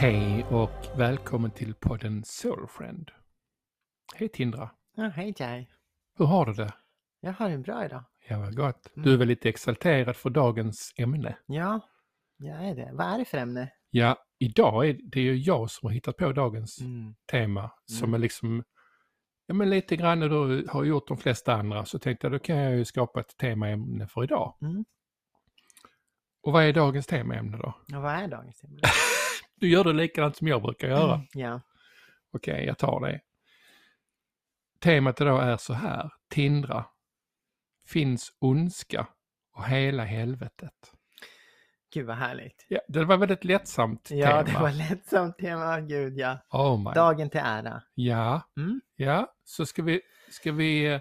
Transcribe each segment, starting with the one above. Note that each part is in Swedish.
Hej och välkommen till podden Soulfriend. Hej Tindra, Ja, hej Jai. hur har du det? Jag har en bra idag. Ja, vad gott. Mm. Du är väl lite exalterad för dagens ämne? Ja, jag är det. Vad är det för ämne? Ja, idag är det ju jag som har hittat på dagens Mm. tema som Mm. är liksom, ja men lite grann du har gjort de flesta andra så tänkte jag då kan jag ju skapa ett temaämne för idag. Mm. Och vad är dagens temaämne då? Och vad är dagens ämne? Du gör det likadant som jag brukar göra. Ja. Okej, jag tar det. Temat idag är så här. Tindra. Finns ondska och hela helvetet. Gud vad härligt. Ja, det var väldigt lättsamt Ja, tema. det var lättsamt tema. Gud ja. Oh my. Dagen till ära. Ja, Mm. ja, så ska vi, ska vi, eh,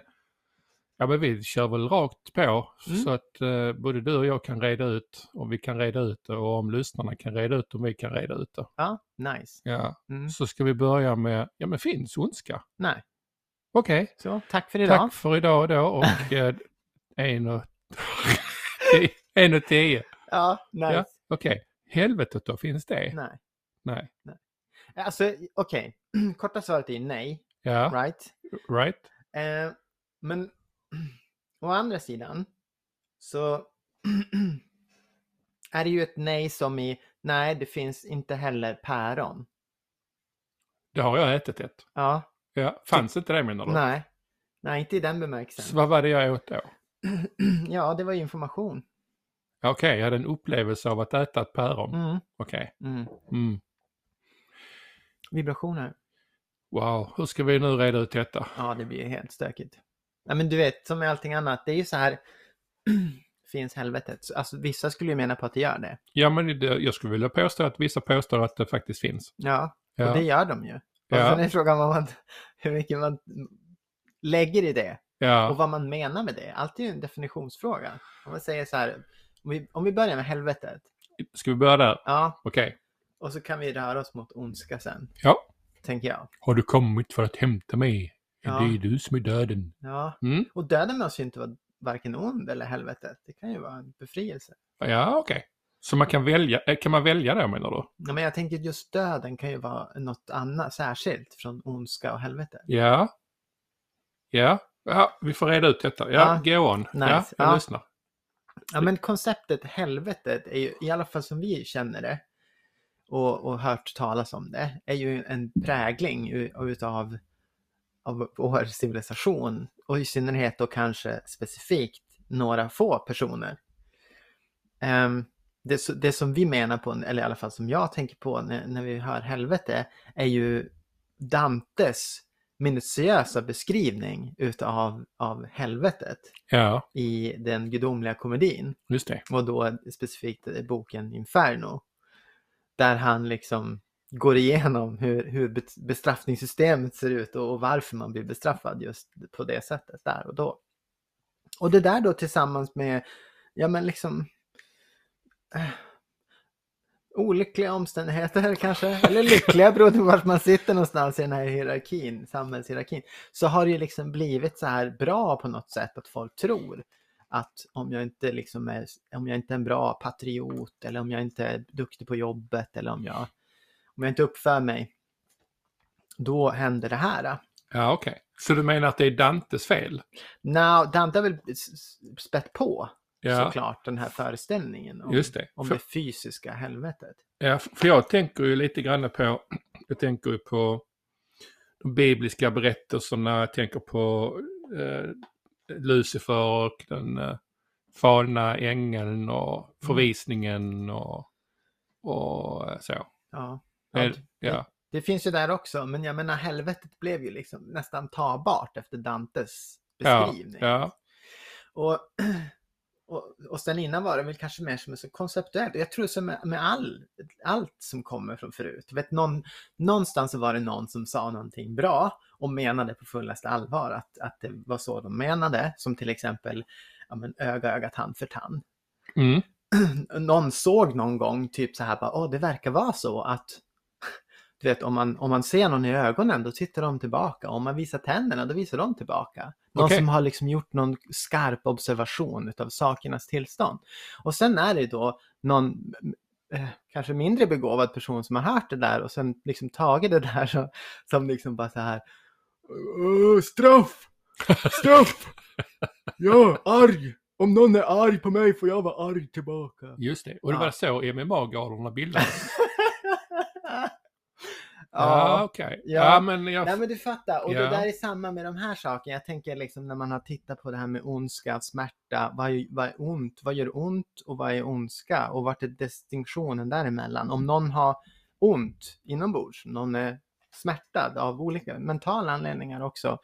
ja men vi kör väl rakt på Mm. så att eh, både du och jag kan reda ut om vi kan reda ut det och om lyssnarna kan reda ut om vi kan reda ut det. Ja, nice. Ja, Mm. så ska vi börja med, ja men finns ondska? Nej, Okej. så tack för idag. Tack för idag då och eh, en och, en och tio. Ja, nice. Ja, Okej, helvetet då, finns det? Nej. Nej. Alltså, okej. Korta svaret är nej. Ja, Right? right? Eh, men å andra sidan så är det ju ett nej som i nej, det finns inte heller päron. Det har jag ätit ett. Ja, Ja, fanns inte det menar du? nej. Nej, inte i den Så bemärkelsen. vad var det jag åt då? ja, det var information. Okej, jag hade en upplevelse av att äta ett päron. Mm, Okej. mm. Mm. Vibrationer. Wow, hur ska vi nu reda ut detta? Ja, det blir helt stökigt. Nej, men du vet, som med allting annat, det är ju så här. finns helvetet. Så, Alltså, vissa skulle ju mena på att det gör det. Ja, men det, jag skulle vilja påstå att vissa påstår att det faktiskt finns. Ja, Ja, och det gör de ju. Och Ja. sen är frågan vad man, hur mycket man lägger i det. Och ja. vad man menar med det. Allt är ju en definitionsfråga. Om man säger så här, om vi, om vi börjar med helvetet. Ska vi börja där? Ja, Okej. och så kan vi röra oss mot ondska sen. Ja. Tänker jag. Har du kommit för att hämta mig? Är Ja. det du som är döden? Ja, Mm? och döden måste ju inte vara varken ond eller helvetet. Det kan ju vara en befrielse. Ja, okej. Så man kan välja, eh, kan man välja det menar du? Ja, men jag tänker just döden kan ju vara något annat särskilt från ondska och helvete. Ja. Ja. Ja, vi får reda ut detta. Ja, go on. Ja, Nice. jag Ja. lyssnar. Ja, men konceptet helvetet är ju, i alla fall som vi känner det och, och hört talas om det, är ju en prägling utav av vår civilisation och i synnerhet då kanske specifikt några få personer. Ehm, det, det som vi menar på, eller i alla fall som jag tänker på när, när vi hör helvete, är ju Dantes minutiösa beskrivning utav av helvetet Ja, i den gudomliga komedin just det. och då specifikt boken Inferno. Där han liksom går igenom hur, hur bestraffningssystemet ser ut och, och varför man blir bestraffad just på det sättet där och då. Och det där då tillsammans med, ja men liksom äh, olyckliga omständigheter kanske, eller lyckliga beroende på vart man sitter någonstans i den här hierarkin, samhällshierarkin, så har det ju liksom blivit så här bra på något sätt att folk tror att om jag inte liksom är, om jag inte är en bra patriot eller om jag inte är duktig på jobbet eller om jag, om jag inte uppför mig, då händer det här. Ja, okej. Så du menar att det är Dantes fel? Now, Dante har väl spett på Ja, såklart den här föreställningen om, just det. om För, det fysiska helvetet. ja, för jag tänker ju lite grann på, jag tänker ju på de bibliska berättelserna, jag tänker på eh, Lucifer och den eh, falna ängeln och förvisningen och, och eh, så. Ja. Ja, Ja, Det finns ju där också, men jag menar helvetet blev ju liksom nästan tagbart efter Dantes beskrivning. ja, Och, och, och sen innan var det väl kanske mer som så konceptuellt. Jag tror som med, med all, allt som kommer från förut. Vet, någon, någonstans så var det någon som sa någonting bra och menade på fullaste allvar att, att det var så de menade. Som till exempel ja, men öga, öga, tand för tand. mm, Någon såg någon gång typ så här, bara, åh det verkar vara så att du vet, om man, om man ser någon i ögonen då tittar de tillbaka. Om man visar tänderna då visar de tillbaka. Någon Okej. som har liksom gjort någon skarp observation utav sakernas tillstånd. Och sen är det då någon eh, kanske mindre begåvad person som har hört det där och sen liksom tagit det där så, som liksom bara så här "Åh, straff! Straff! Är arg! Om någon är arg på mig får jag vara arg tillbaka. Just det, och det Ja. var så MMA-galorna bildades. ja, ja. okej. Ja. Ja, men jag... Nej men du fattar, och Ja. det där är samma med de här sakerna. Jag tänker liksom när man har tittat på det här med ondska, smärta, vad vad är ont, vad gör ont och vad är ondska och vart är distinktionen däremellan? Om någon har ont inombords, någon är smärtad av olika mentala anledningar också.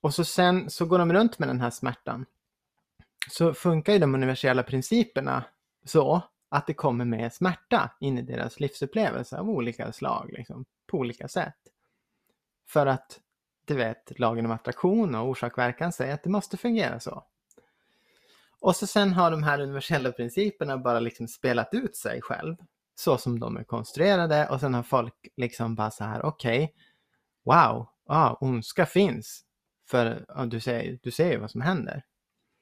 Och så sen så går de runt med den här smärtan. Så funkar ju de universella principerna så att det kommer med smärta in i deras livsupplevelse av olika slag, liksom, på olika sätt. För att, du vet, lagen om attraktion och orsak-verkan säger att det måste fungera så. Och så sen har de här universella principerna bara liksom spelat ut sig själv, så som de är konstruerade och sen har folk liksom bara så här, okej, wow, ah, ondska finns. För ja, du, ser, du ser ju vad som händer.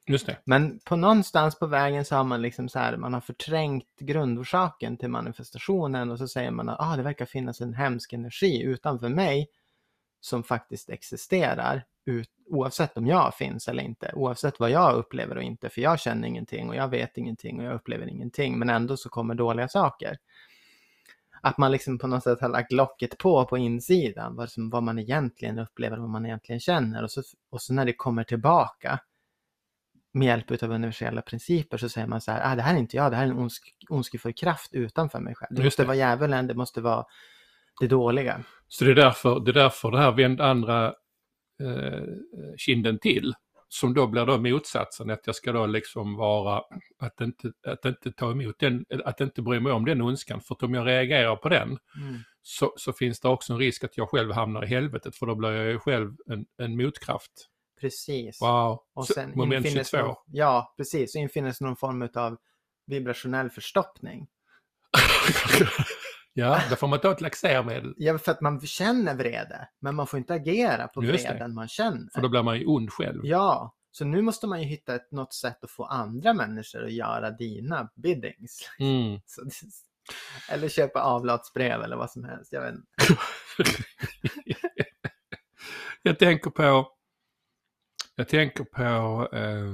Just det. Men på någonstans på vägen så har man liksom så här, man har förträngt grundorsaken till manifestationen och så säger man att ah, det verkar finnas en hemsk energi utanför mig som faktiskt existerar ut, oavsett om jag finns eller inte, oavsett vad jag upplever och inte, för jag känner ingenting och jag vet ingenting och jag upplever ingenting, men ändå så kommer dåliga saker. Att man liksom på något sätt har lagt locket på på insidan, vad, som, vad man egentligen upplever, vad man egentligen känner och så, och så när det kommer tillbaka med hjälp av universella principer så säger man så här, ah, det här är inte jag, det här är en ondsk, ondskefull kraft utanför mig själv. Det måste det. vara djävulen, det måste vara det dåliga. Så det är därför det, är därför det här vänd andra eh, kinden till. Som då blir då motsatsen, att jag ska då liksom vara, att inte, att inte ta emot den, att inte bry mig om den ondskan. För att om jag reagerar på den så, så finns det också en risk att jag själv hamnar i helvetet för då blir jag ju själv en, en motkraft. Precis. Wow, Och Så, sen moment infinner 22. sig någon, Ja, precis. Så infinner sig någon form av vibrationell förstoppning. ja, då får man ta ett laxermedel. Ja, för att man känner vrede, men man får inte agera på Just det. vreden man känner. För då blir man ju ond själv. Ja, så nu måste man ju hitta ett, något sätt att få andra människor att göra dina biddings. Mm. Så det, eller köpa avlatsbrev eller vad som helst. Jag vet inte. jag tänker på, jag tänker på eh,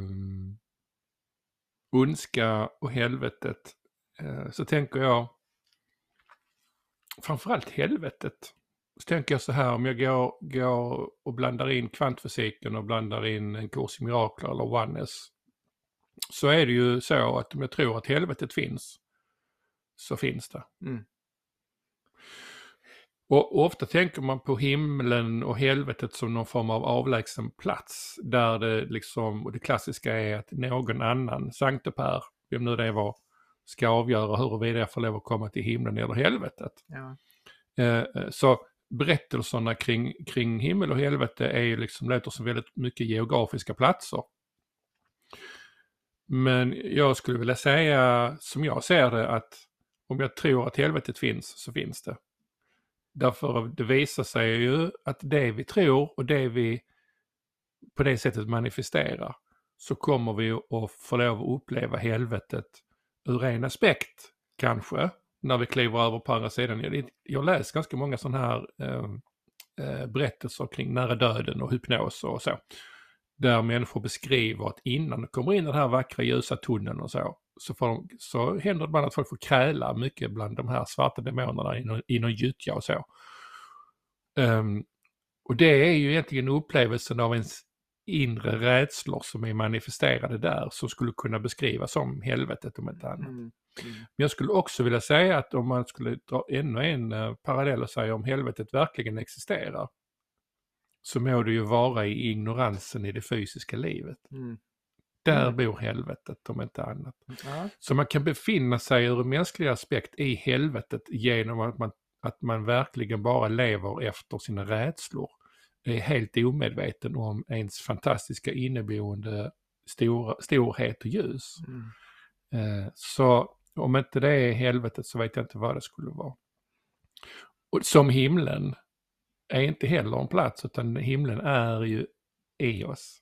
ondska och helvetet. Eh, så tänker jag framförallt helvetet. Så tänker jag så här om jag går, går och blandar in kvantfysiken och blandar in en kurs i mirakler eller oneness. Så är det ju så att om jag tror att helvetet finns så finns det. Mm. Och ofta tänker man på himlen och helvetet som någon form av avlägsen plats där det liksom, och det klassiska är att någon annan, Sankte Per, vem nu det var, ska avgöra huruvida jag får lov att komma till himlen eller helvetet. Ja. Eh, Så berättelserna kring, kring himmel och helvete är liksom, låter som väldigt mycket geografiska platser. Men jag skulle vilja säga, som jag ser det, att om jag tror att helvetet finns, så finns det. Därför det visar sig ju att det vi tror och det vi på det sättet manifesterar, så kommer vi att få lov att uppleva helvetet ur en aspekt, kanske, när vi kliver över på andra sidan. Jag, jag har läst ganska många sådana här ehm, eh, berättelser kring nära döden och hypnos och så. Där människor beskriver att innan de kommer in i den här vackra ljusa tunneln och så, så, får de, så händer det ibland att folk får kräla mycket bland de här svarta demonerna i någon, i någon gyttja och så. Ehm, och det är ju egentligen upplevelsen av ens inre rädslor som är manifesterade där som skulle kunna beskrivas som helvetet om inte annat. Mm. Mm. Men jag skulle också vilja säga att om man skulle dra ännu en eh, parallell och säga om helvetet verkligen existerar så må det ju vara i ignoransen i det fysiska livet. Mm. Där Mm. bor helvetet om inte annat. Ja. Så man kan befinna sig ur en mänsklig aspekt i helvetet genom att man, att man verkligen bara lever efter sina rädslor. Är helt omedveten om ens fantastiska inneboende stor, storhet och ljus. Mm. Eh, så om inte det är helvetet så vet jag inte vad det skulle vara. Och som himlen är inte heller en plats utan himlen är ju i oss.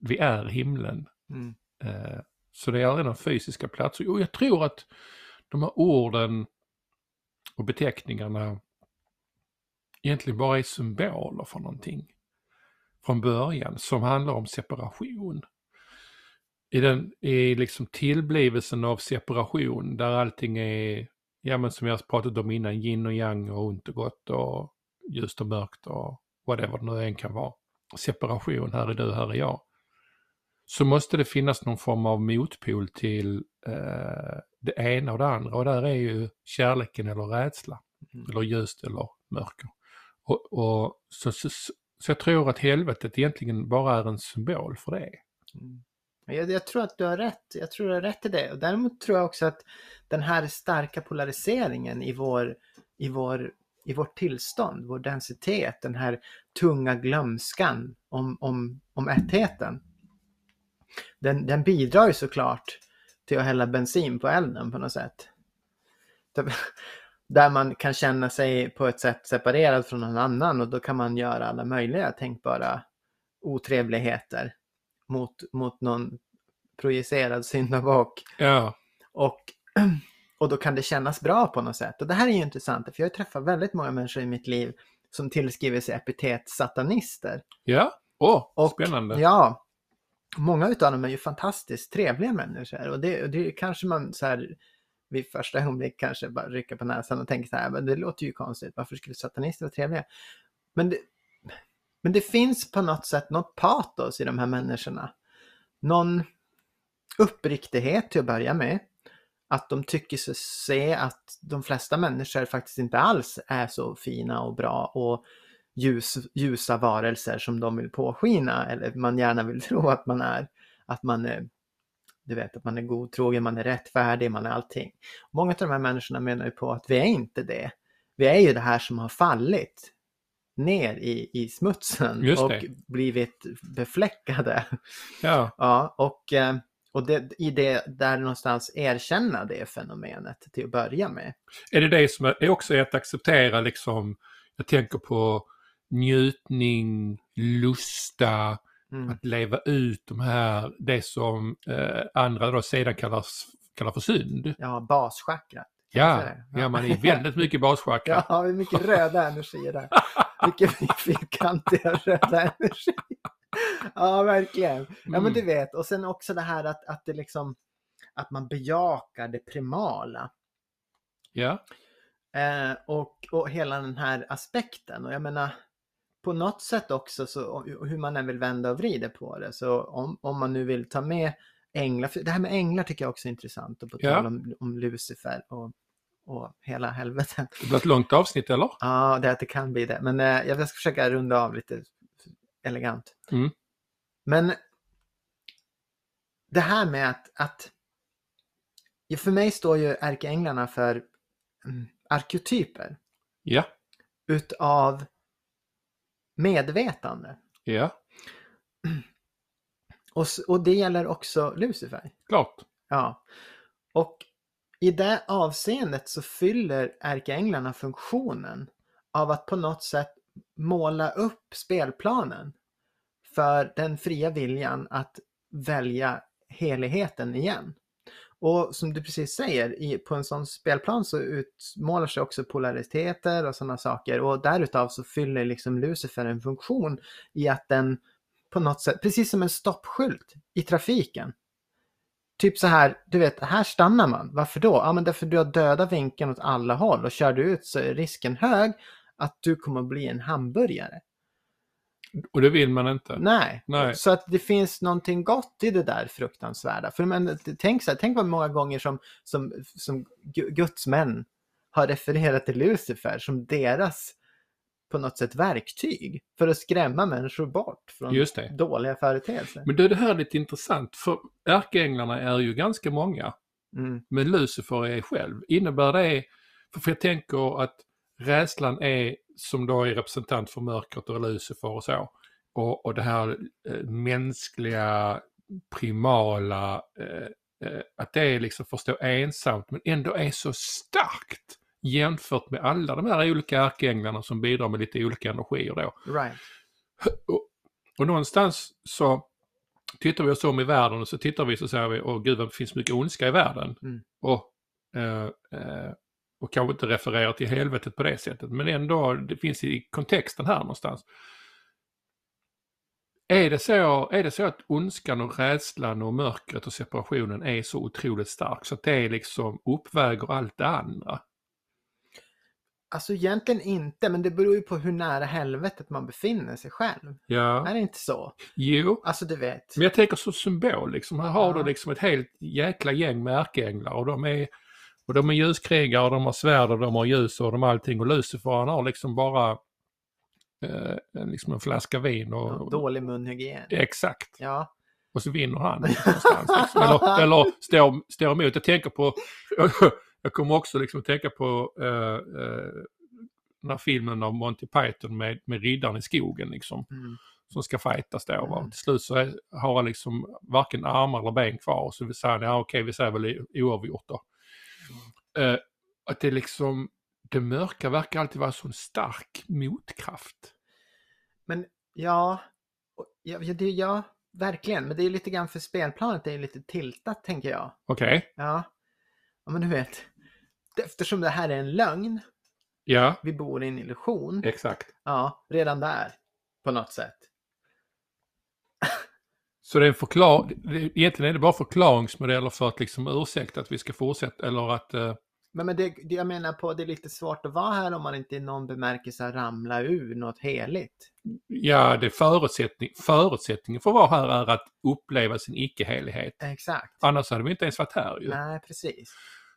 Vi är himlen. Mm. Eh, Så det är redan fysiska platser. Och jag tror att de här orden och beteckningarna egentligen bara är symboler för någonting från början som handlar om separation. I, den, i liksom tillblivelsen av separation där allting är, ja men som jag pratat om innan, yin och yang och ont och gott och ljust och mörkt och whatever det nu än kan vara. Separation, här är du, här är jag. Så måste det finnas någon form av motpol till eh, det ena och det andra och där är ju kärleken eller rädsla. Mm. Eller ljust eller mörker. Och, och så, så, så jag tror att helvetet egentligen bara är en symbol för det. Mm. Jag, jag, tror att du har rätt. Jag tror du har rätt i det. Och däremot tror jag också att den här starka polariseringen i, vår, i, vår, i vårt tillstånd, vår densitet, den här tunga glömskan om, om, om ettheten. Den, den bidrar ju såklart till att hälla bensin på elden på något sätt. Där man kan känna sig på ett sätt separerad från någon annan och då kan man göra alla möjliga tänkbara otrevligheter mot, mot någon projicerad syndabock. Ja. Och, och då kan det kännas bra på något sätt. Och det här är ju intressant, för jag har träffat väldigt många människor i mitt liv som tillskriver sig epitet satanister. Ja, åh, Och- spännande. Ja, många utav dem är ju fantastiskt trevliga människor och det, och det kanske man så här vid första ögonblick kanske bara rycker på näsan och tänker så här, men det låter ju konstigt, varför skulle satanister vara trevliga? Men det, men det finns på något sätt något patos i de här människorna. Någon uppriktighet till att börja med. Att de tycker sig se att de flesta människor faktiskt inte alls är så fina och bra och ljus, ljusa varelser som de vill påskina eller man gärna vill tro att man är. Att man är, du vet, att man är godtrogen, man är rättfärdig, man är allting. Många av de här människorna menar ju på att vi är inte det. Vi är ju det här som har fallit ner i, i smutsen och blivit befläckade. Ja, Ja, och, eh, och det, i det där någonstans erkänna det fenomenet till att börja med. är det det som är också är att acceptera liksom, jag tänker på njutning, lusta, Mm. att leva ut de här, det som eh, andra då sedan kallar, kallar för synd. Ja, baschakrat. Ja, det? ja, man är väldigt mycket baschakra. Ja, mycket röda energier där. Mycket fyrkantiga röda energier. Ja, verkligen. Ja, men Mm. du vet. Och sen också det här att, att det liksom att man bejakar det primala. Ja, Eh, och, och hela den här aspekten. Och jag menar, på något sätt också, så, hur man än vill vända och vrida på det, så om, om man nu vill ta med änglar, för det här med änglar tycker jag också är intressant, och på Ja. tal om, om Lucifer och, och hela helvetet. det blir ett långt avsnitt eller? Ja, det, det kan bli det, men eh, jag ska försöka runda av lite elegant. Mm. Men det här med att, att för mig står ju ärkeänglarna för mm, arketyper Ja, utav medvetande. ja, Och, och det gäller också Lucifer. klart. Ja. Och i det avseendet så fyller ärkeänglarna funktionen av att på något sätt måla upp spelplanen för den fria viljan att välja heligheten igen. Och som du precis säger, i, på en sån spelplan så utmålar sig också polariteter och sådana saker och därutav så fyller liksom Lucifer en funktion i att den på något sätt, precis som en stoppskylt i trafiken. Typ så här, du vet, här stannar man. Varför då? Ja, men därför du har döda vinkeln åt alla håll och kör du ut så är risken hög att du kommer att bli en hamburgare. Och det vill man inte. Nej. Nej. Så att det finns någonting gott i det där fruktansvärda. För men, tänk, så här, tänk vad många gånger som, som, som Gu- Guds män har refererat till Lucifer som deras på något sätt verktyg för att skrämma människor bort från det. dåliga företeelser. Men du, det här är lite intressant, för ärkeänglarna är ju ganska många. Mm. Men Lucifer är själv. Innebär det, för för jag tänker att rädslan är, som då är representant för mörkret och Lucifer och så, och, och det här eh, mänskliga, primala, eh, eh, att det är liksom får stå ensamt men ändå är så starkt jämfört med alla de här olika ärkeänglarna som bidrar med lite olika energier då. Right. Och, och någonstans så tittar vi oss om i världen och så tittar vi så säger vi, åh gud, det finns mycket ondska i världen. Mm. Och, eh, eh, och kanske inte refererar till helvetet på det sättet, men ändå, det finns i kontexten här någonstans. Är det, så, är det så att ondskan och rädslan och mörkret och separationen är så otroligt stark så att det liksom uppväger allt det andra? Alltså egentligen inte, men det beror ju på hur nära helvetet man befinner sig själv. Ja, Är det inte så? jo. Alltså du vet. Men jag tänker som symbol, liksom. här har Ja. du liksom ett helt jäkla gäng med ärkeänglar och de är, och de är ljuskrigare, och de har svärd och de har ljus och de har allting och Lucifer han har liksom bara eh, en- liksom en flaska vin och... Ja, dålig munhygien. Exakt. Ja. Och så vinner han. Liksom. Eller, eller står, står emot. Jag tänker på, jag kommer också liksom att tänka på eh, eh, den här filmen av Monty Python med, med riddaren i skogen liksom. Mm. Som ska fightas då. Va? Mm. Till slut så har han liksom varken armar eller ben kvar. Så vi säger, ja okej vi säger väl oavgjort då. Eh, att det liksom, det mörka verkar alltid vara så en stark motkraft. Men ja, ja, det, ja, verkligen. Men det är lite grann för spelplanet, det är lite tiltat tänker jag. Okej? Ja, ja men du vet. Eftersom det här är en lögn, Ja, vi bor i en illusion. exakt. Ja, redan där. På något sätt. Så det är en förklar... det- Egentligen är det bara förklaringsmodeller för att liksom ursäkta att vi ska fortsätta eller att... eh, Men, men det, det jag menar på, det är lite svårt att vara här om man inte i någon bemärkelse ramla ur något heligt. ja, det förutsättning, förutsättningen för att vara här är att uppleva sin icke-helighet. Exakt. Annars hade vi inte ens varit här ju. Nej, precis.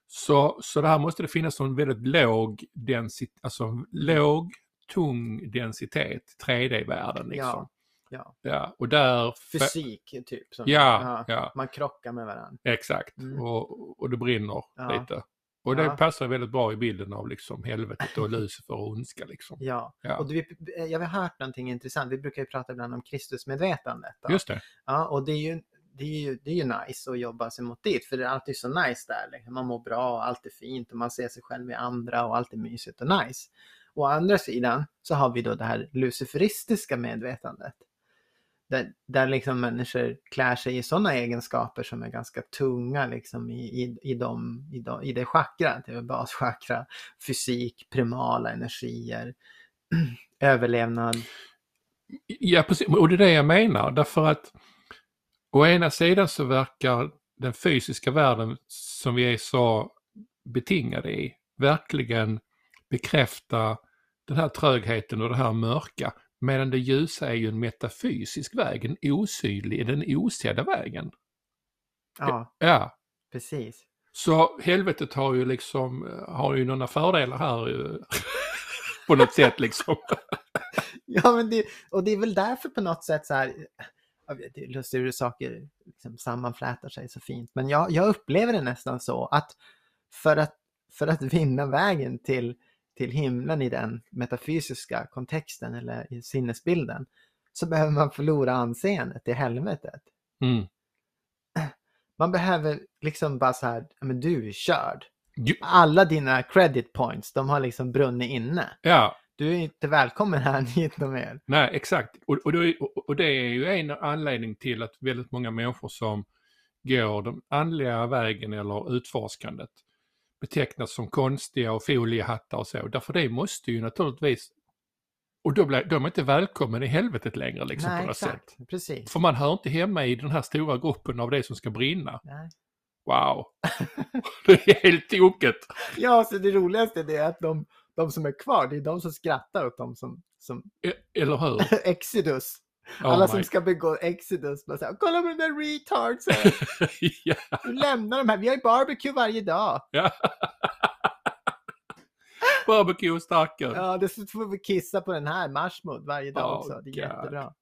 Så, så det här måste det finnas en väldigt låg densitet, alltså låg, tung densitet, 3D-världen liksom. Ja, ja. Ja, och där... Fysik, typ. Som, Ja, ja, Man krockar med varandra. exakt. Mm. Och, och det brinner lite. Och det Ja. passar väldigt bra i bilden av liksom helvetet och Lucifer och ondska liksom. Ja, Ja. och du, jag har hört någonting intressant. Vi brukar ju prata ibland om Kristusmedvetandet. då. Just det. Ja, och det är ju det är, ju, det är ju nice att jobba sig mot dit, för det är alltid så nice där. Liksom. Man mår bra, allt är fint och man ser sig själv i andra och allt är mysigt och nice. Å andra sidan så har vi då det här luciferistiska medvetandet. Där, där liksom människor klär sig i sådana egenskaper som är ganska tunga liksom i, i, i, de, i, de, i det chakrat, det är baschakra, fysik, primala energier, överlevnad. Ja, precis. Och det är det jag menar. Därför att å ena sidan så verkar den fysiska världen som vi är så betingade i verkligen bekräfta den här trögheten och det här mörka. Medan det ljusa är ju en metafysisk väg, en osynlig, den osedda vägen. Ja, Ja, precis. så helvetet har ju liksom, har ju några fördelar här på något sätt liksom. Ja, men det, och det är väl därför på något sätt så här, det är lustigt hur saker liksom sammanflätar sig så fint, men jag, jag upplever det nästan så att för att, för att vinna vägen till, till himlen i den metafysiska kontexten eller i sinnesbilden så behöver man förlora anseendet i helvetet. Mm. Man behöver liksom bara så här, "Ja, men du är körd. Jo, Alla dina credit points, de har liksom brunnit inne. Ja, Du är inte välkommen här hit något mer. Nej, exakt. Och, och, då, och, och det är ju en anledning till att väldigt många människor som går den andliga vägen eller utforskandet betecknas som konstiga och foliehattar och så. Därför det måste ju naturligtvis... Och då blir de är inte välkommen i helvetet längre liksom Nej, på något sätt. exakt. Precis. För man hör inte hemma i den här stora gruppen av det som ska brinna. Nej. Wow! det är helt tokigt! Ja, så det roligaste är att de, de som är kvar, det är de som skrattar åt dem som, som E- Eller hur? Exodus. Oh Alla my- som ska begå Exodus. Bara så här, Kolla på den där retardsen. ja, Du lämnar de här. Vi har ju barbecue varje dag. ja. Barbecue starkare. Ja, det får vi kissa på den här marshmallow varje dag Oh, också. Det är God. jättebra.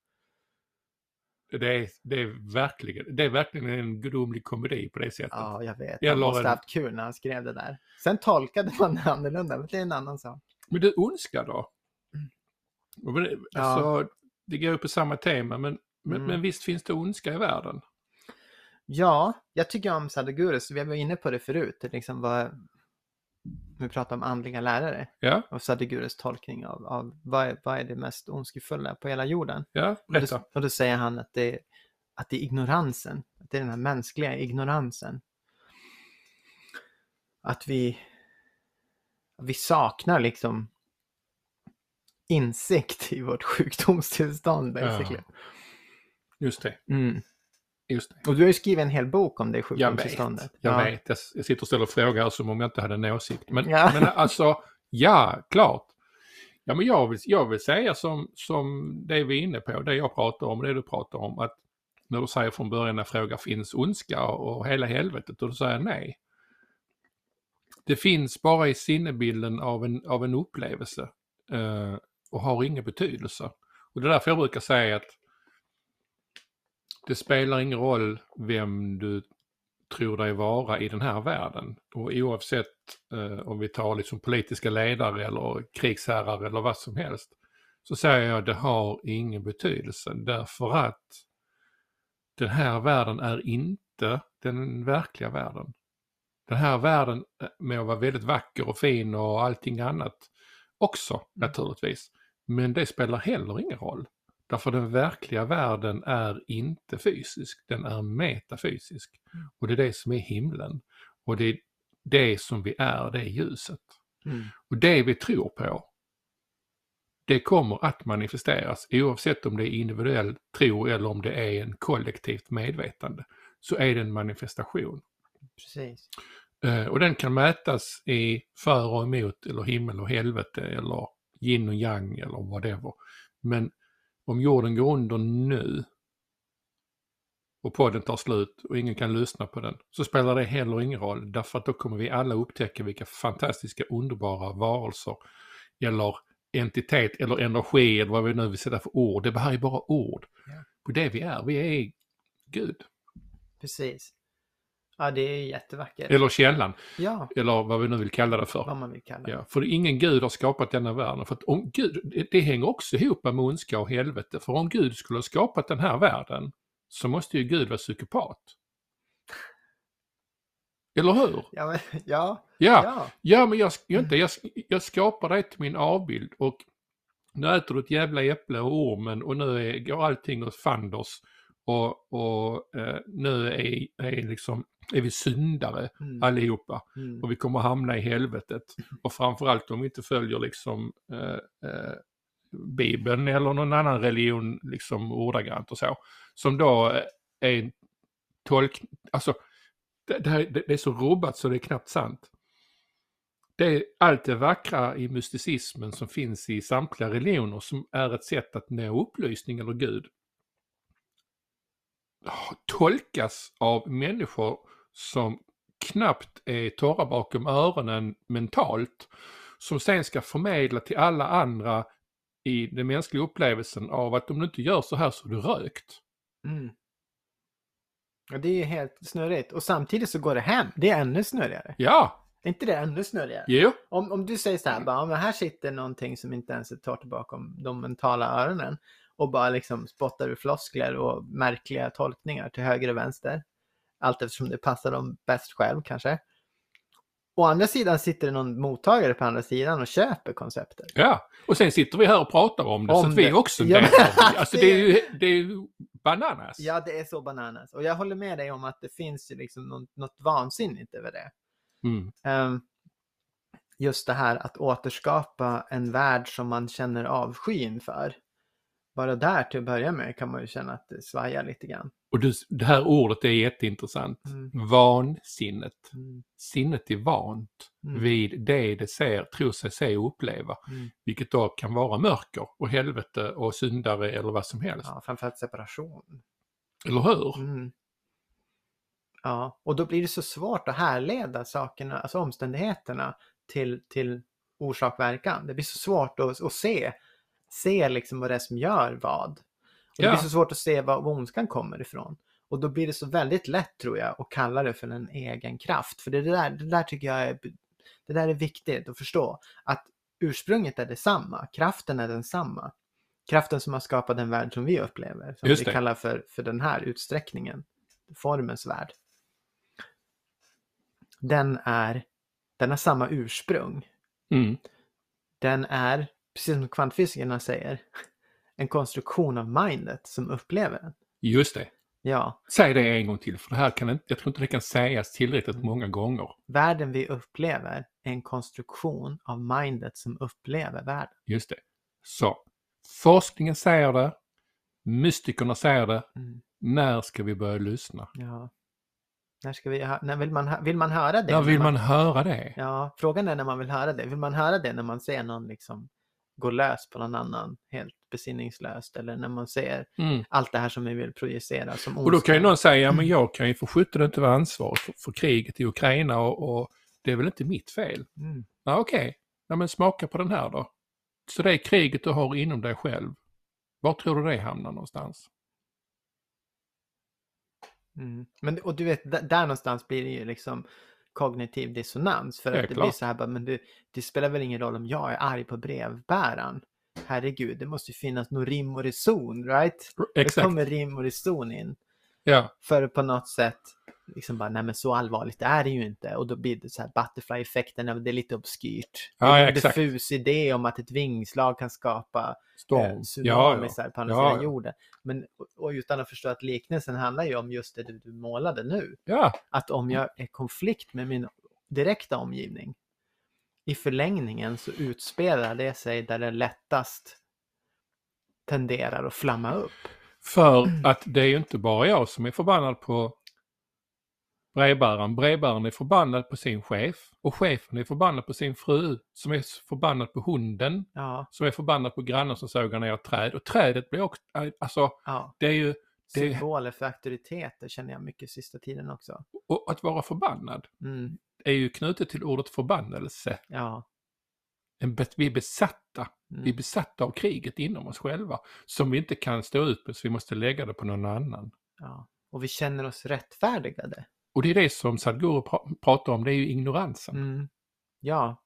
Det är, det är verkligen, det är verkligen en gudomlig komedi på det sättet. Ja, jag vet. Jag Han måste en- ha haft kul när han skrev det där. Sen tolkade man det annorlunda, men det är en annan sak. Men du, ondska då? Mm. Ja. Det går ju på samma tema, men, men, Mm. men visst finns det ondska i världen? Ja, jag tycker om Sadhgurus. Vi var inne på det förut. Liksom var, vi pratade om andliga lärare Ja, och Sadhgurus tolkning av, av vad, är, vad är det mest ondskefulla på hela jorden. ja, Och då, berätta. och då säger han att det, att det är ignoransen, att det är den här mänskliga ignoransen. Att vi, vi saknar liksom insikt i vårt sjukdomstillstånd basically. Just det. Mm. Just det. Och du har ju skrivit en hel bok om det Jag vet. sjukdomstillståndet. Jag ja. vet. Jag, sitter och ställer frågor som om jag inte hade en åsikt. Men, Ja. men alltså, ja, klart. Ja, men jag vill, jag vill säga som, som det vi är inne på, det jag pratar om, det du pratar om, att när du säger från början när frågan finns ondska och hela helvetet och då säger nej. Det finns bara i sinnebilden av en, av en upplevelse eh, och har ingen betydelse. Och det är därför jag brukar säga att det spelar ingen roll vem du tror dig vara i den här världen. Och oavsett eh, om vi tar liksom politiska ledare eller krigsherrar eller vad som helst. Så säger jag det har ingen betydelse därför att den här världen är inte den verkliga världen. Den här världen eh, må vara väldigt vacker och fin och allting annat också naturligtvis. Men det spelar heller ingen roll. Därför den verkliga världen är inte fysisk, den är metafysisk. Och det är det som är himlen. Och det är det som vi är, det är ljuset. Mm. Och det vi tror på, det kommer att manifesteras oavsett om det är individuell tro eller om det är en kollektivt medvetande. Så är det en manifestation. Precis. Eh, och den kan mätas i för och emot eller himmel och helvete eller yin och yang eller whatever. Men om jorden går under nu och podden tar slut och ingen kan lyssna på den så spelar det heller ingen roll därför att då kommer vi alla upptäcka vilka fantastiska underbara varelser eller entitet eller energi eller vad vi nu vill sätta för ord. Det här är bara ord Ja. på det vi är. Vi är Gud. Precis. Ja, det är jättevackert. Eller källan. Ja, Eller vad vi nu vill kalla det för. vad man vill kalla det. Ja, för ingen gud har skapat denna världen. För att om Gud, det, det hänger också ihop med ondska och helvete. För om Gud skulle ha skapat den här världen så måste ju Gud vara psykopat. Eller hur? Ja, men, ja, Ja, ja. ja men jag, jag, inte, jag, jag skapar dig till min avbild och nu äter du ett jävla äpple och ormen och nu är, går allting åt fanders. Och, och eh, nu är, är, liksom, är vi syndare Mm. allihopa Mm. och vi kommer hamna i helvetet. Och framförallt om vi inte följer liksom eh, eh, Bibeln eller någon annan religion liksom ordagrant och så. Som då är en tolk... Alltså, det, det, här, det, det är så rubbat så det är knappt sant. Det är allt det vackra i mysticismen som finns i samtliga religioner som är ett sätt att nå upplysning eller Gud. Tolkas av människor som knappt är torra bakom öronen mentalt. Som sen ska förmedla till alla andra i den mänskliga upplevelsen av att om du inte gör så här så är du rökt. Mm. Ja, det är ju helt snurrigt. Och samtidigt så går det hem. Det är ännu snurrigare. Ja, Är inte det ännu snurrigare? jo, Om, om du säger så här, bara, men här sitter någonting som inte ens är torrt bakom de mentala öronen och bara liksom spottar ur floskler och märkliga tolkningar till höger och vänster. Allt eftersom det passar dem bäst själv kanske. Å andra sidan sitter det någon mottagare på andra sidan och köper konceptet. ja. Och sen sitter vi här och pratar om det så Om att vi det. också Ja, deltar. Alltså det är ju, det är ju bananas. Ja, det är så bananas. Och jag håller med dig om att det finns ju liksom något, något vansinnigt över det. Mm. Ehm, just det här att återskapa en värld som man känner avsky inför. Bara där till att börja med kan man ju känna att det svajar lite grann. Och du, det här ordet är jätteintressant. Mm. Vansinnet. Mm. Sinnet är vant Mm. vid det det ser, tror sig se och uppleva. Mm. Vilket då kan vara mörker och helvete och syndare eller vad som helst. Ja, framförallt separation. Eller hur? Mm. Ja, och då blir det så svårt att härleda sakerna, alltså omständigheterna till, till orsak-verkan. Det blir så svårt att, att se, se liksom vad det är som gör vad. Och Det Ja. blir så svårt att se var ondskan kommer ifrån. Och då blir det så väldigt lätt tror jag att kalla det för en egen kraft. För det där, det där tycker jag är, det där är viktigt att förstå. Att ursprunget är detsamma, kraften är densamma. Kraften som har skapat den värld som vi upplever, som vi det. kallar för, för den här utsträckningen, formens värld. Den är, den har samma ursprung. Mm. Den är, precis som kvantfysikerna säger, en konstruktion av mindet som upplever den. Just det. Ja, Säg det en gång till, för det här kan jag tror inte det kan sägas tillräckligt många gånger. världen vi upplever är en konstruktion av mindet som upplever världen. Just det. Så, forskningen säger det, mystikerna säger det, Mm. när ska vi börja lyssna? Ja. När ska vi, när vill, man, vill man höra det? När vill När man höra det? Ja, frågan är när man vill höra det. Vill man höra det när man ser någon liksom gå lös på någon annan helt besinningslöst eller när man ser Mm. allt det här som vi vill projicera som Och då kan ju ondska? någon säga, ja men jag kan ju för sjutton inte vara ansvarig för, för kriget i Ukraina och, och det är väl inte mitt fel. Mm. Ja, Okej, ja, men smaka på den här då. Så det är kriget du har inom dig själv. Var tror du det hamnar någonstans? Mm. Men, och du vet, där, där någonstans blir det ju liksom kognitiv dissonans. För att det blir så här, bara, men du, det spelar väl ingen roll om jag är arg på brevbäraren. Herregud, det måste ju finnas någon rim och reson, right? Det Exakt. kommer rim och reson in. Ja, För på något sätt, liksom bara, nej men så allvarligt är det ju inte. Och då blir det så här butterfly-effekten, det är lite obskyrt. Ja, ja, en diffus idé om att ett vingslag kan skapa eh, storm. Ja, tsunamis ja. här på andra Ja, sidan ja. jorden. Men, och- utan att förstå att liknelsen handlar ju om just det du, du målade nu. ja, Att om jag är i konflikt med min direkta omgivning, i förlängningen så utspelar det sig där det lättast tenderar att flamma upp. för att det är ju inte bara jag som är förbannad på brevbäraren. Brevbäraren är förbannad på sin chef och chefen är förbannad på sin fru som är förbannad på hunden Ja, som är förbannad på grannen som sågar ner ett träd. Och trädet blir också, alltså ja. det är ju, det, Symboler för auktoriteter känner jag mycket sista tiden också. och att vara förbannad Mm, är ju knutet till ordet förbannelse. ja. Vi är besatta, Mm. vi är besatta av kriget inom oss själva som vi inte kan stå ut med så vi måste lägga det på någon annan. ja. Och vi känner oss rättfärdigade. Och det är det som Sadhguru pra- pratar om, det är ju ignoransen. Mm. Ja,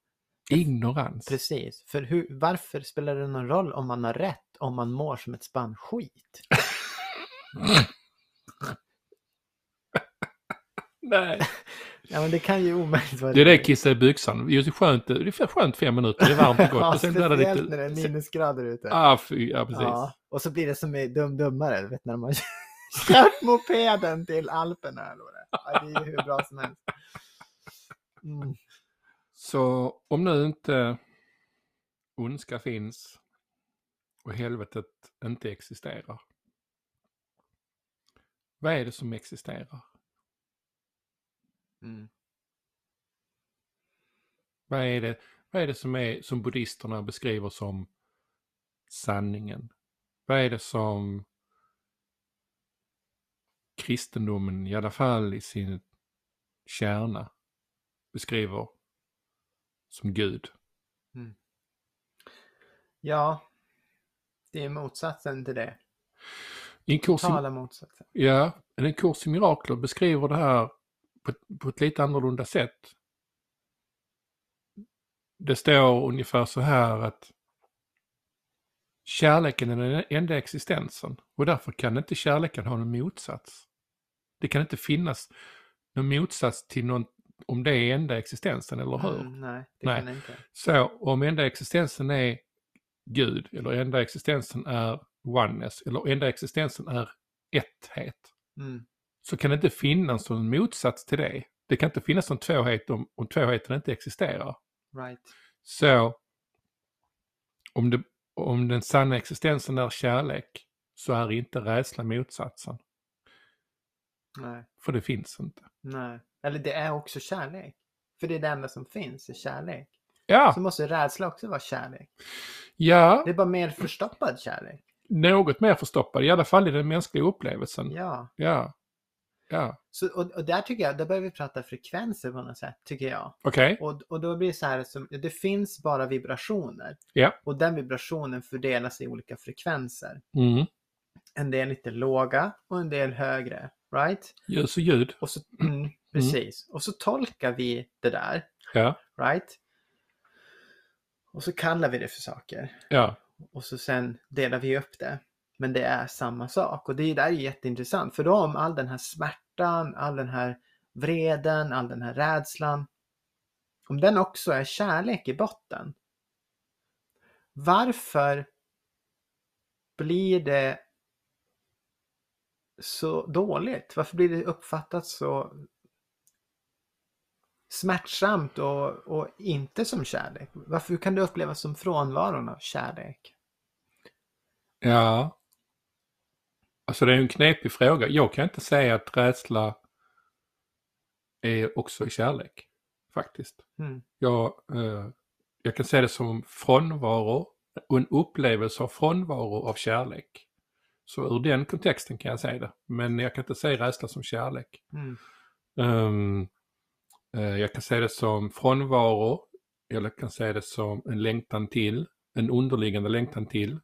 Ignorans. precis. För hur, varför spelar det någon roll om man har rätt om man mår som ett spann skit? Nej. Ja, men det kan ju omöjligt vara Det är det kissa i byxan. Just skönt, det är skönt fem minuter, det är varmt och gott. Ja, och sen det speciellt när det är lite... minusgrader ute. Ah, fy, ja, precis. Ja, och så blir det som i Dum Dummare, du vet när man kört mopeden till Alperna. Eller vad det, är. ja, det är ju hur bra som helst. Mm. Så om nu inte ondska finns och helvetet inte existerar. Vad är det som existerar? Mm. Vad är det, vad är det som, är, som buddhisterna beskriver som sanningen? Vad är det som kristendomen, i alla fall i sin kärna, beskriver som Gud? Ja, det är motsatsen till det. I en kurs i, Totala motsatsen. ja, en kurs i mirakler beskriver det här på, på ett lite annorlunda sätt. Det står ungefär så här att kärleken är den enda existensen och därför kan inte kärleken ha någon motsats. Det kan inte finnas någon motsats till någon, om det är enda existensen, eller hur? Mm, nej, det Nej. kan det inte. Så om enda existensen är Gud, eller enda existensen är oneness, eller enda existensen är etthet, Mm. så kan det inte finnas någon motsats till det. Det kan inte finnas någon tvåhet om, om tvåheten inte existerar. Right. Så om, det, om den sanna existensen är kärlek så är inte rädsla motsatsen. Nej, För det finns inte. nej. Eller det är också kärlek. För det är det enda som finns, är kärlek. Ja, Så måste rädsla också vara kärlek. ja, Det är bara mer förstoppad kärlek. något mer förstoppad, i alla fall i den mänskliga upplevelsen. Ja. Ja, ja. Så, och, och där tycker jag, där börjar vi prata frekvenser på något sätt, tycker jag. okej. Och, och då blir det så här, som, det finns bara vibrationer. Ja. Och den vibrationen fördelas i olika frekvenser. Mm. En del lite låga och en del högre. Right? Ljus och ljud. Och så, mm, precis. Och så tolkar vi det där. Ja, Right? Och så kallar vi det för saker. ja, Och så sen delar vi upp det. Men det är samma sak. Och det är där är jätteintressant. För då om all den här smärtan, all den här vreden, all den här rädslan. Om den också är kärlek i botten. Varför blir det så dåligt? Varför blir det uppfattat så smärtsamt och, och inte som kärlek? Varför kan det upplevas som frånvaron av kärlek? Ja. Alltså det är en knepig fråga. Jag kan inte säga att rädsla är också kärlek. Faktiskt. Mm. Jag, eh, jag kan se det som frånvaro och en upplevelse av frånvaro av kärlek. Så ur den kontexten kan jag säga det. Men jag kan inte säga rädsla som kärlek. Mm. Um, eh, jag kan se det som frånvaro. Eller kan se det som en längtan till. En underliggande längtan till.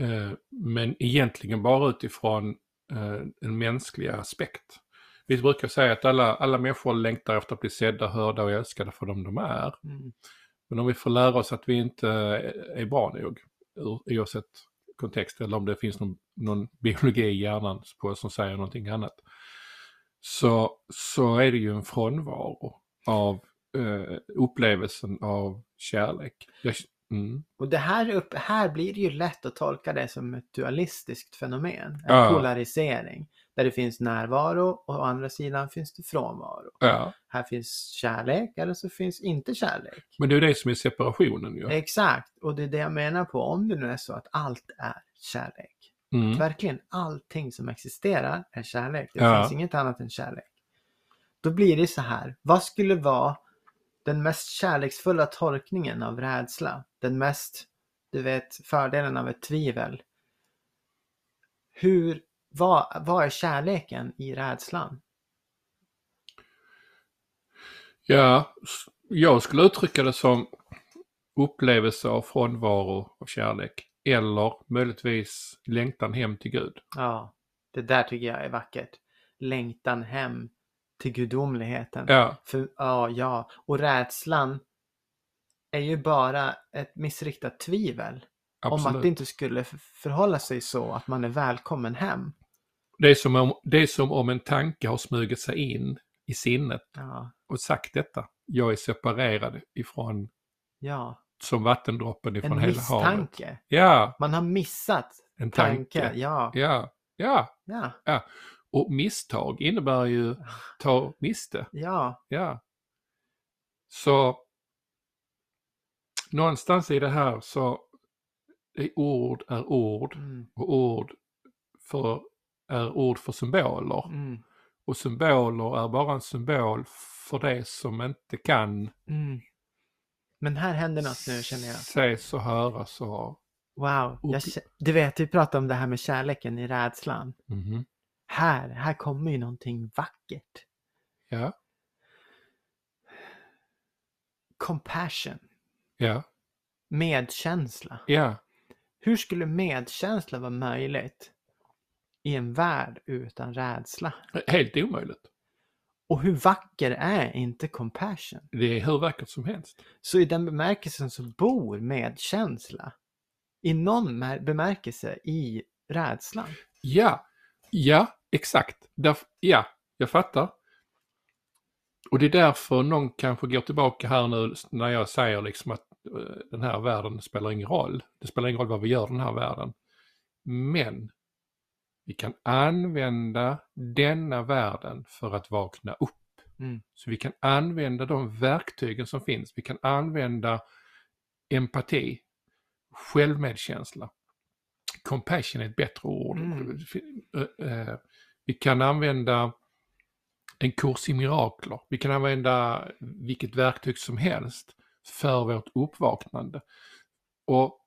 Eh, men egentligen bara utifrån eh, en mänsklig aspekt. Vi brukar säga att alla, alla människor längtar efter att bli sedda, hörda och älskade för dem de är. Mm. Men om vi får lära oss att vi inte är bra nog, oavsett kontext, eller om det finns någon, någon biologi i hjärnan på som säger någonting annat, så, så är det ju en frånvaro av eh, upplevelsen av kärlek. Jag, mm, Och det här, upp, här blir det ju lätt att tolka det som ett dualistiskt fenomen. En Ja. polarisering. Där det finns närvaro och å andra sidan finns det frånvaro. ja. Här finns kärlek eller så finns inte kärlek. Men det är det som är separationen ju. Exakt, och det är det jag menar på. Om det nu är så att allt är kärlek. Mm. Verkligen allting som existerar är kärlek. Det Ja. finns inget annat än kärlek. Då blir det så här. Vad skulle vara den mest kärleksfulla tolkningen av rädsla? Den mest, du vet, fördelen av ett tvivel. Hur, vad, vad är kärleken i rädslan? Ja, jag skulle uttrycka det som upplevelse av frånvaro av kärlek. Eller möjligtvis längtan hem till Gud. Ja, det där tycker jag är vackert. Längtan hem till gudomligheten. Ja, För, ja, ja. Och rädslan är ju bara ett missriktat tvivel om absolut. att det inte skulle förhålla sig så att man är välkommen hem. Det, är som om, det som om en tanke har smugit sig in i sinnet Ja, och sagt detta. Jag är separerad ifrån, ja. som vattendroppen ifrån En hela havet. misstanke. Ja, Man har missat en tanke. tanke. Ja, Ja, ja. ja, Och misstag innebär ju ta miste. ja. Ja. Så någonstans i det här så är ord är ord Mm, och ord för, är ord för symboler. mm, Och symboler är bara en symbol för det som inte kan mm. Men här händer något nu känner jag. ses och höras och... Wow. Jag, du vet, vi pratade om det här med kärleken i rädslan. Mhm. Här, här kommer ju någonting vackert. Ja, Compassion. ja, Medkänsla. ja. Hur skulle medkänsla vara möjligt i en värld utan rädsla? Helt omöjligt. Och hur vacker är inte compassion? Det är hur vackert som helst. Så i den bemärkelsen så bor medkänsla i någon mär- bemärkelse i rädslan. Ja, ja, exakt. Därf- ja, jag fattar. Och det är därför någon kanske går tillbaka här nu när jag säger liksom att eh, den här världen spelar ingen roll. Det spelar ingen roll vad vi gör i den här världen. Men vi kan använda denna världen för att vakna upp. Mm. Så vi kan använda de verktygen som finns. Vi kan använda empati, självmedkänsla. Compassion är ett bättre ord. Mm. Eh, eh, Vi kan använda en kurs i mirakler. Vi kan använda vilket verktyg som helst för vårt uppvaknande. Och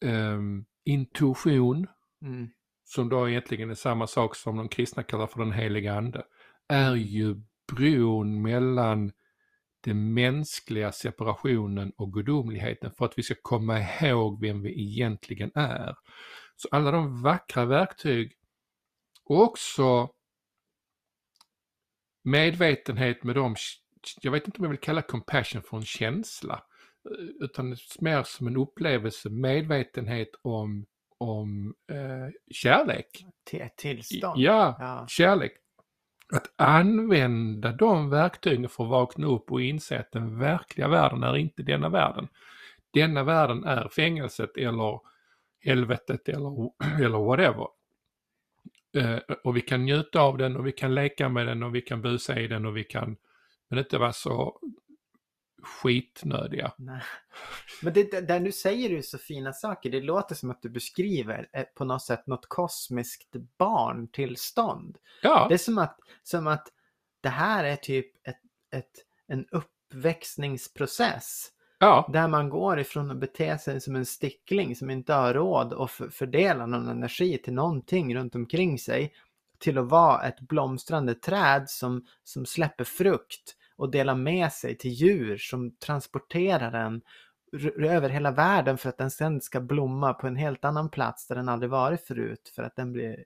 ehm, intuition, Mm som då egentligen är samma sak som de kristna kallar för den heliga ande, är ju bron mellan den mänskliga separationen och gudomligheten för att vi ska komma ihåg vem vi egentligen är. Så alla de vackra verktyg och också medvetenhet med dem, jag vet inte om jag vill kalla compassion för en känsla, eh, utan mer som en upplevelse, medvetenhet om, om eh, kärlek. Tillstånd. Ja, Ja. kärlek. Att använda de verktygen för att vakna upp och inse att den verkliga världen är inte denna världen. Denna världen är fängelset eller helvetet eller, eller whatever. Eh, och vi kan njuta av den och vi kan leka med den och vi kan busa i den och vi kan, men inte vara så skitnödiga. Nej. Men det, det- där nu säger du så fina saker. Det låter som att du beskriver eh, på något sätt något kosmiskt barntillstånd. Ja, Det är som att, som att det här är typ ett, ett, en uppväxningsprocess. ja, Där man går ifrån att bete sig som en stickling som inte har råd att fördela någon energi till någonting runt omkring sig. Till att vara ett blomstrande träd som, som släpper frukt och delar med sig till djur som transporterar den över hela världen för att den sen ska blomma på en helt annan plats där den aldrig varit förut för att den blir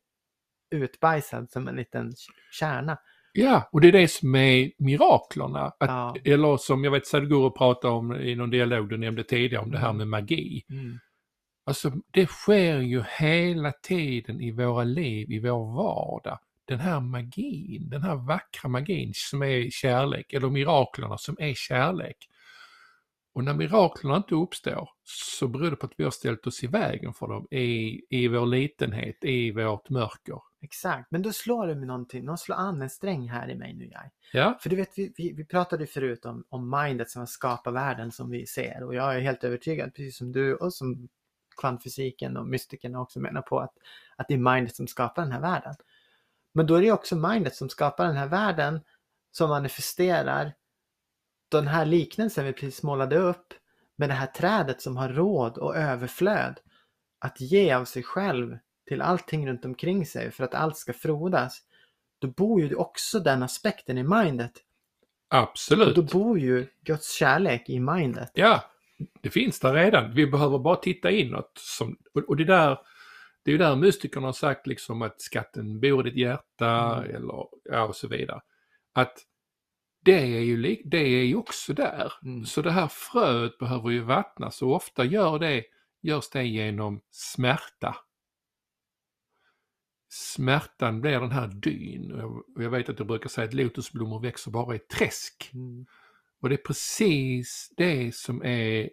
utbajsad som en liten kärna. ja, och det är det som är miraklerna. Att, Ja. Eller som jag vet Sadhguru pratade om i någon dialog du nämnde tidigare om det här med magi. Mm. Alltså det sker ju hela tiden i våra liv, i vår vardag. Den här magin, den här vackra magin som är kärlek, eller miraklerna som är kärlek. Och när miraklerna inte uppstår så beror det på att vi har ställt oss i vägen för dem i, i vår litenhet, i vårt mörker. Exakt, men då slår du med någonting, någon slår an en sträng här i mig nu jag. Ja, För du vet, vi, vi, vi pratade förut om, om mindet som har skapat världen som vi ser och jag är helt övertygad, precis som du och som kvantfysiken och mystikerna också menar på att, att det är mindet som skapar den här världen. Men då är det också mindet som skapar den här världen som manifesterar den här liknelsen vi precis målade upp med det här trädet som har råd och överflöd att ge av sig själv till allting runt omkring sig för att allt ska frodas. Då bor ju också den aspekten i mindet och absolut. då bor ju Guds kärlek i mindet. Ja, det finns där redan. Vi behöver bara titta inåt. Som, och det där, det är ju där mystikerna har sagt liksom att skatten bor i ditt hjärta Mm. eller ja, och så vidare. Att det är ju, det är ju också där. Mm. Så det här fröet behöver ju vattnas och ofta gör det, görs det genom smärta. Smärtan blir den här dyn. Och jag vet att jag brukar säga att lotusblommor växer bara i träsk. Mm. Och det är precis det som är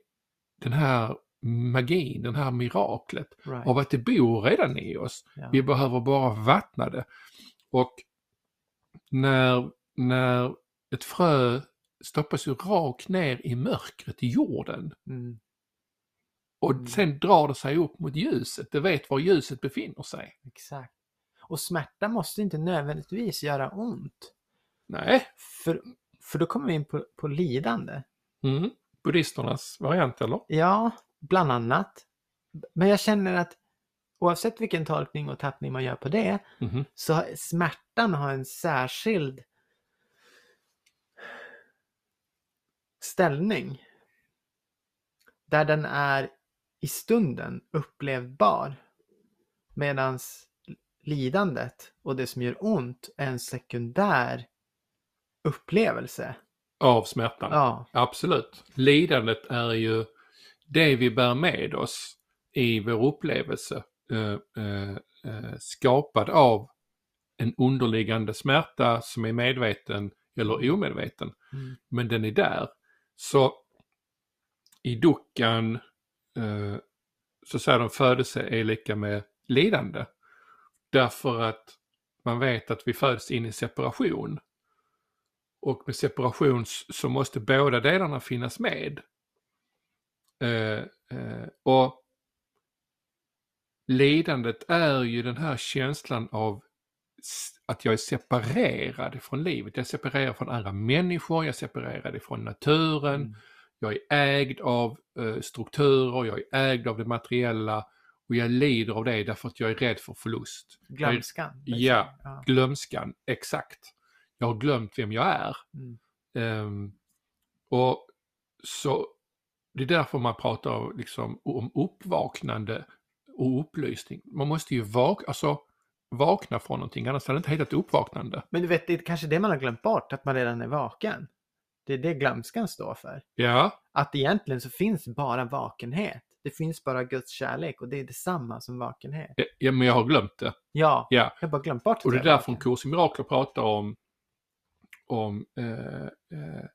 den här magin, den här miraklet Right. av att det bor redan i oss. Ja. Vi behöver bara vattna det. Och när, när ett frö stoppas ju rakt ner i mörkret i jorden Mm. och Mm. sen drar det sig upp mot ljuset, det vet var ljuset befinner sig. Exakt. Och smärta måste inte nödvändigtvis göra ont. Nej, För, för då kommer vi in på, på lidande. mm. buddhisternas variant eller? Ja, bland annat. Men jag känner att oavsett vilken tolkning och tappning man gör på det Mhm. så smärtan har en särskild ställning. Där den är i stunden upplevbar. Medan lidandet och det som gör ont är en sekundär upplevelse. Av smärtan. Ja, Absolut. Lidandet är ju det vi bär med oss i vår upplevelse. Eh, eh, eh, skapad av en underliggande smärta som är medveten eller omedveten. Mm. Men den är där. Så i duckan eh, så säger de födelse är lika med lidande. Därför att man vet att vi föds in i separation. Och med separation så måste båda delarna finnas med. Eh, eh, och lidandet är ju den här känslan av att jag är separerad från livet. Jag är separerad från andra människor, jag är separerad från naturen, Mm. jag är ägd av eh, strukturer, jag är ägd av det materiella och jag lider av det därför att jag är rädd för förlust. glömskan. Ja. ja. Glömskan, exakt. Jag har glömt vem jag är. Mm. Ehm, och så det är därför man pratar om, liksom, om uppvaknande och upplysning. Man måste ju vak alltså, vakna från någonting, annars hade det inte hetat uppvaknande. Men du vet, det är kanske det man har glömt bort, att man redan är vaken. Det är det glömskan står för. Ja, Att egentligen så finns bara vakenhet. Det finns bara Guds kärlek och det är detsamma som vakenhet. ja, men jag har glömt det. Ja, Ja, jag har bara glömt bort att och det är därför en kurs i mirakler pratar om, om eh, eh,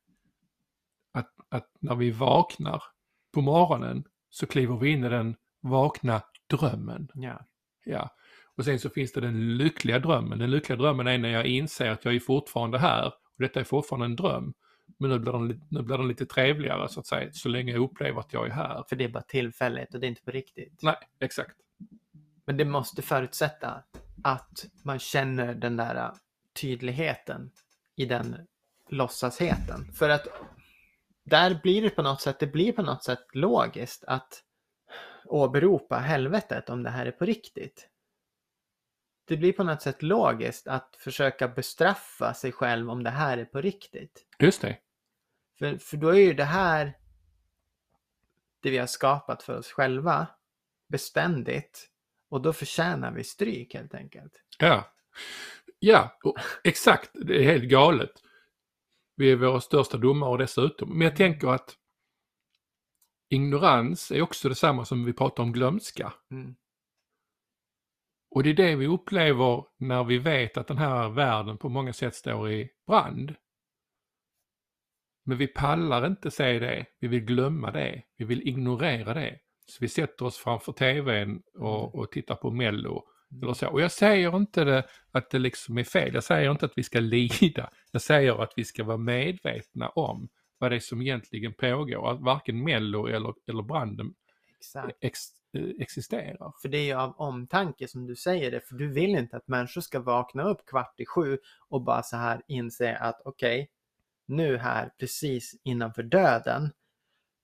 att, att när vi vaknar på morgonen så kliver vi in i den vakna drömmen. Ja. Ja. Och sen så finns det den lyckliga drömmen. Den lyckliga drömmen är när jag inser att jag är fortfarande här och detta är fortfarande en dröm. Men nu blir, den, nu blir den lite trevligare så att säga, så länge jag upplever att jag är här. För det är bara tillfälligt och det är inte på riktigt. Nej, exakt. Men det måste förutsätta att man känner den där äh, tydligheten i den låtsasheten. För att där blir det på något sätt, det blir på något sätt logiskt att åberopa helvetet om det här är på riktigt. Det blir på något sätt logiskt att försöka bestraffa sig själv om det här är på riktigt. Just det. För, för då är ju det här det vi har skapat för oss själva beständigt och då förtjänar vi stryk helt enkelt. Ja. Ja, och, exakt. Det är helt galet. Vi är våra största domare dessutom. Men jag tänker att ignorans är också detsamma som vi pratar om glömska. Mm. Och det är det vi upplever när vi vet att den här världen på många sätt står i brand. Men vi pallar inte se det, vi vill glömma det, vi vill ignorera det. Så vi sätter oss framför tvn och, och tittar på Mello eller så. Och jag säger inte det, att det liksom är fel, jag säger inte att vi ska lida. Jag säger att vi ska vara medvetna om vad det är som egentligen pågår. Att varken Mello eller, eller branden ex, eh, existerar. För det är ju av omtanke som du säger det, för du vill inte att människor ska vakna upp kvart i sju och bara så här inse att okej, nu här precis innanför döden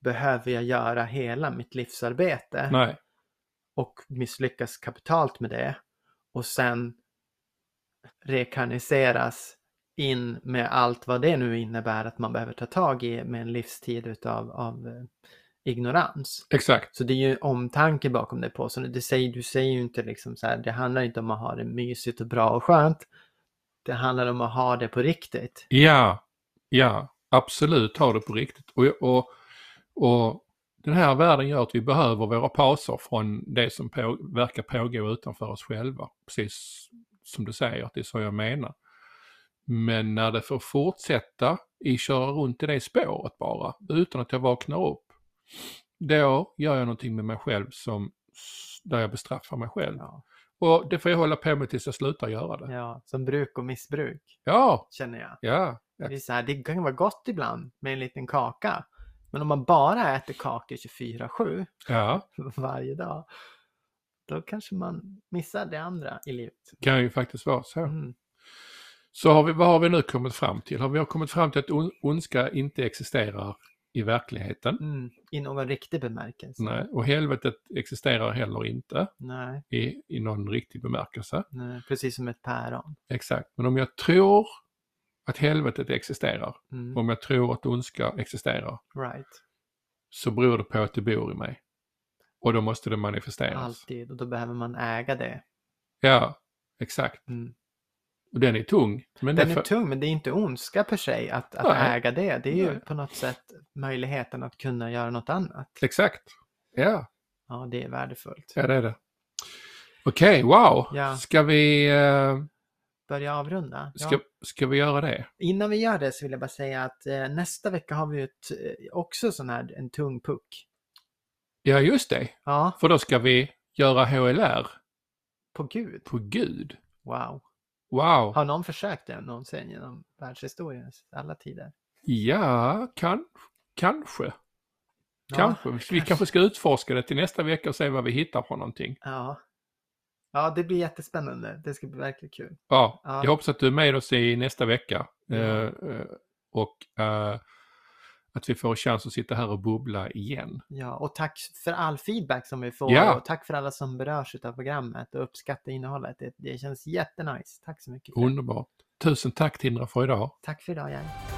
behöver jag göra hela mitt livsarbete Nej, och misslyckas kapitalt med det och sen rekarniseras in med allt vad det nu innebär att man behöver ta tag i med en livstid utav av eh, ignorans. exakt. Så det är ju omtanke bakom det på. Så det säger, du säger ju inte liksom så här, det handlar inte om att ha det mysigt och bra och skönt. Det handlar om att ha det på riktigt. Ja, ja, absolut har det på riktigt. Och, och, och den här världen gör att vi behöver våra pauser från det som på, verkar pågå utanför oss själva. Precis som du säger, att det är så jag menar. Men när det får fortsätta i köra runt i det spåret bara, utan att jag vaknar upp, då gör jag någonting med mig själv som, där jag bestraffar mig själv. Ja, Och det får jag hålla på med tills jag slutar göra det. ja, som bruk och missbruk Ja, känner jag. ja, Det, är så här, det kan vara gott ibland med en liten kaka. Men om man bara äter kakor 24-7 ja. varje dag, då kanske man missar det andra i livet. kan ju faktiskt vara så. Mm. Så har vi, vad har vi nu kommit fram till? Har vi kommit fram till att on, ondska inte existerar i verkligheten? Mm. I någon riktig bemärkelse. Nej. Och helvetet existerar heller inte Nej, i, i någon riktig bemärkelse. nej, precis som ett päron. Exakt. Men om jag tror att helvetet existerar, Mm. om jag tror att ondska existerar, Right. så beror det på att det bor i mig. Och då måste det manifesteras. Alltid. Och då behöver man äga det. Ja, exakt. Mm. Och den är tung. Men Den är för... tung, men det är inte ondska per se att, att Nej. äga det. Det är ju Nej. på något sätt möjligheten att kunna göra något annat. Exakt. Ja, Ja, det är värdefullt. ja det är det. Okej, wow. Ja. Ska vi... eh, Börja avrunda. Ja. Ska, ska vi göra det? Innan vi gör det så vill jag bara säga att eh, nästa vecka har vi ett, eh, också sån här en tung puck. Ja, just det. Ja, För då ska vi göra HLR på Gud. på Gud. Wow. Wow. Har någon försökt det någonsin genom världshistoriens alla tider? Ja, kan, kanske. Ja, Kanske. Vi kanske ska utforska det till nästa vecka och se vad vi hittar på någonting. Ja. Ja, det blir jättespännande. Det ska bli verkligen kul. Ja, Ja. jag hoppas att du är med oss i nästa vecka. Eh, eh, och eh, att vi får chans att sitta här och bubbla igen. Ja, och tack för all feedback som vi får. Ja. Och tack för alla som berörs av programmet och uppskattar innehållet. Det, det känns jättenice. Tack så mycket. Underbart. Tusen tack Tindra för idag. Tack för idag, Jan.